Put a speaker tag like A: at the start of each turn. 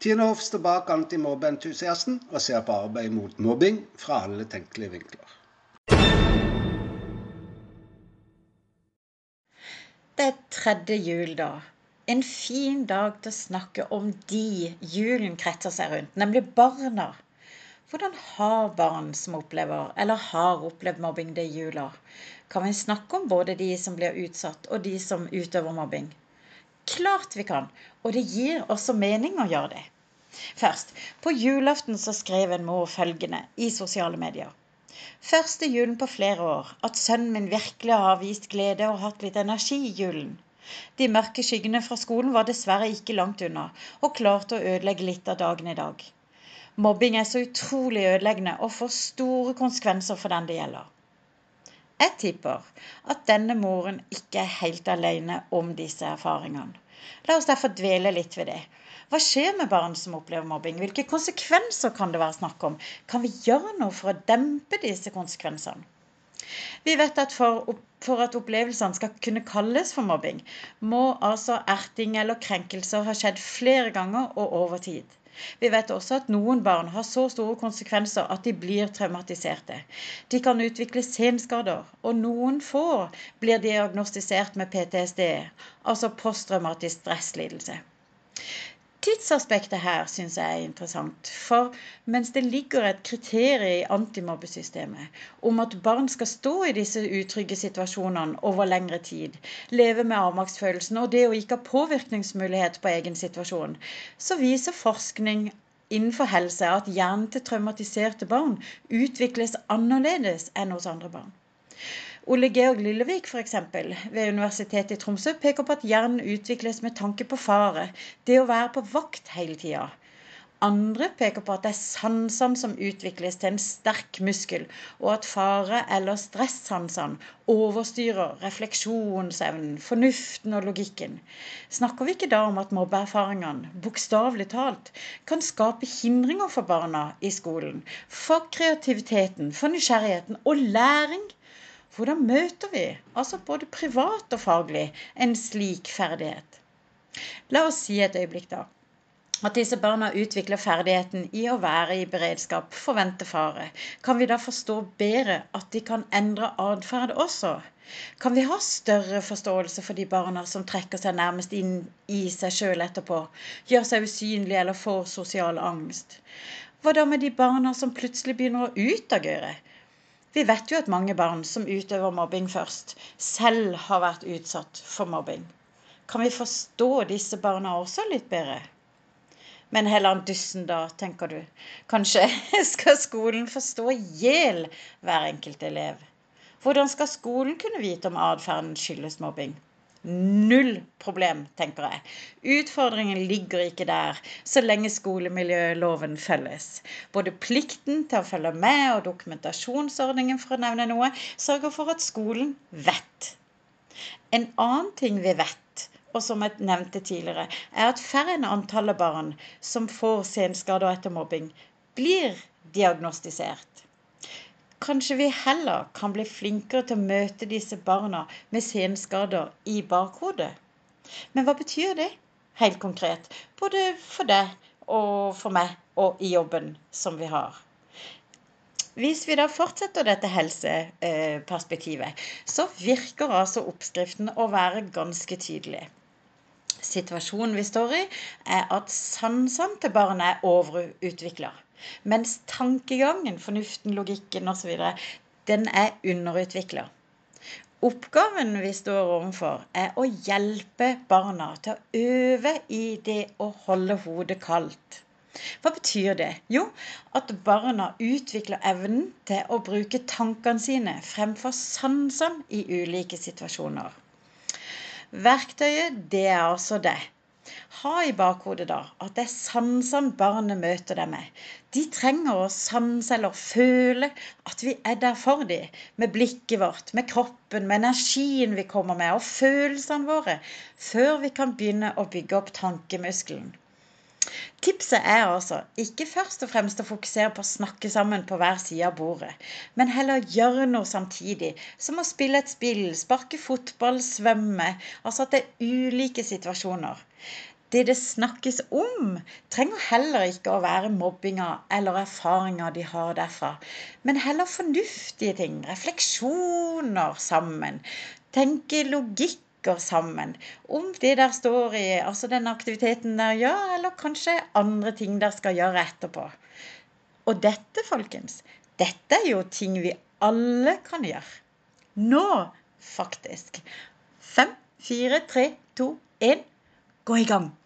A: Tine Hoff står bak antimobbeentusiasten og ser på arbeid mot mobbing fra alle tenkelige vinkler.
B: Det er tredje jul, da. En fin dag til å snakke om de julen kretser seg rundt, nemlig barna. Hvordan har barn som opplever eller har opplevd mobbing det jula? Kan vi snakke om både de som blir utsatt og de som utøver mobbing? Klart vi kan, og det gir også mening å gjøre det. Først, på julaften så skrev en mor følgende i sosiale medier. Første julen på flere år at sønnen min virkelig har vist glede og hatt litt energi i julen. De mørke skyggene fra skolen var dessverre ikke langt unna, og klarte å ødelegge litt av dagen i dag. Mobbing er så utrolig ødeleggende og får store konsekvenser for den det gjelder. Jeg tipper at denne moren ikke er helt alene om disse erfaringene. La oss derfor dvele litt ved det. Hva skjer med barn som opplever mobbing? Hvilke konsekvenser kan det være snakk om? Kan vi gjøre noe for å dempe disse konsekvensene? Vi vet at for, for, at opplevelsene skal kunne kalles for mobbing, må altså erting eller krenkelser ha skjedd flere ganger og over tid. Vi vet også at noen barn har så store konsekvenser at de blir traumatiserte. De kan utvikle senskader, og noen få blir diagnostisert med PTSD, altså posttraumatisk stresslidelse. Tidsaspektet her syns jeg er interessant. For mens det ligger et kriterium i antimobbesystemet om at barn skal stå i disse utrygge situasjonene over lengre tid, leve med avmaktsfølelsen og det å ikke ha påvirkningsmulighet på egen situasjon, så viser forskning innenfor helse at hjernen til traumatiserte barn utvikles annerledes enn hos andre barn. Ole Georg Lillevik f.eks. ved Universitetet i Tromsø peker på at hjernen utvikles med tanke på fare, det å være på vakt hele tida. Andre peker på at det er sansene som utvikles til en sterk muskel, og at fare- eller stressansene overstyrer refleksjonsevnen, fornuften og logikken. Snakker vi ikke da om at mobbeerfaringene, bokstavelig talt, kan skape hindringer for barna i skolen, for kreativiteten, for nysgjerrigheten og læring? Hvordan møter vi, altså både privat og faglig, en slik ferdighet? La oss si et øyeblikk, da. At disse barna utvikler ferdigheten i å være i beredskap, forvente fare. Kan vi da forstå bedre at de kan endre atferd også? Kan vi ha større forståelse for de barna som trekker seg nærmest inn i seg sjøl etterpå, gjør seg usynlige eller får sosial angst? Hva da med de barna som plutselig begynner å utagere? Vi vet jo at mange barn som utøver mobbing først, selv har vært utsatt for mobbing. Kan vi forstå disse barna også litt bedre? Men heller Dyssen, da, tenker du. Kanskje skal skolen forstå i hjel hver enkelt elev? Hvordan skal skolen kunne vite om atferden skyldes mobbing? Null problem, tenker jeg. Utfordringen ligger ikke der, så lenge skolemiljøloven følges. Både plikten til å følge med og dokumentasjonsordningen, for å nevne noe, sørger for at skolen vet. En annen ting vi vet, og som jeg nevnte tidligere, er at færre enn antallet barn som får senskader etter mobbing, blir diagnostisert. Kanskje vi heller kan bli flinkere til å møte disse barna med senskader i bakhodet. Men hva betyr det helt konkret, både for deg og for meg og i jobben som vi har? Hvis vi da fortsetter dette helseperspektivet, så virker altså oppskriften å være ganske tydelig. Situasjonen vi står i, er at sansene til barnet er overutvikla. Mens tankegangen, fornuften, logikken osv. den er underutvikla. Oppgaven vi står overfor, er å hjelpe barna til å øve i det å holde hodet kaldt. Hva betyr det? Jo, at barna utvikler evnen til å bruke tankene sine fremfor sansene i ulike situasjoner. Verktøyet, det er altså det. Ha i bakhodet da at det er sansene barnet møter deg med. De trenger å sanse eller føle at vi er der for dem. Med blikket vårt, med kroppen, med energien vi kommer med, og følelsene våre. Før vi kan begynne å bygge opp tankemuskelen. Tipset er altså ikke først og fremst å fokusere på å snakke sammen på hver side av bordet, men heller gjøre noe samtidig, som å spille et spill, sparke fotball, svømme. Altså at det er ulike situasjoner. det det snakkes om, trenger heller ikke å være mobbinga eller erfaringer de har derfra, men heller fornuftige ting. Refleksjoner sammen. Tenke logikker sammen. Om det der står i altså den aktiviteten der gjør, eller kanskje andre ting der skal gjøre etterpå. Og dette, folkens, dette er jo ting vi alle kan gjøre. Nå, faktisk. Fem, fire, tre, to, én. Gå i gang!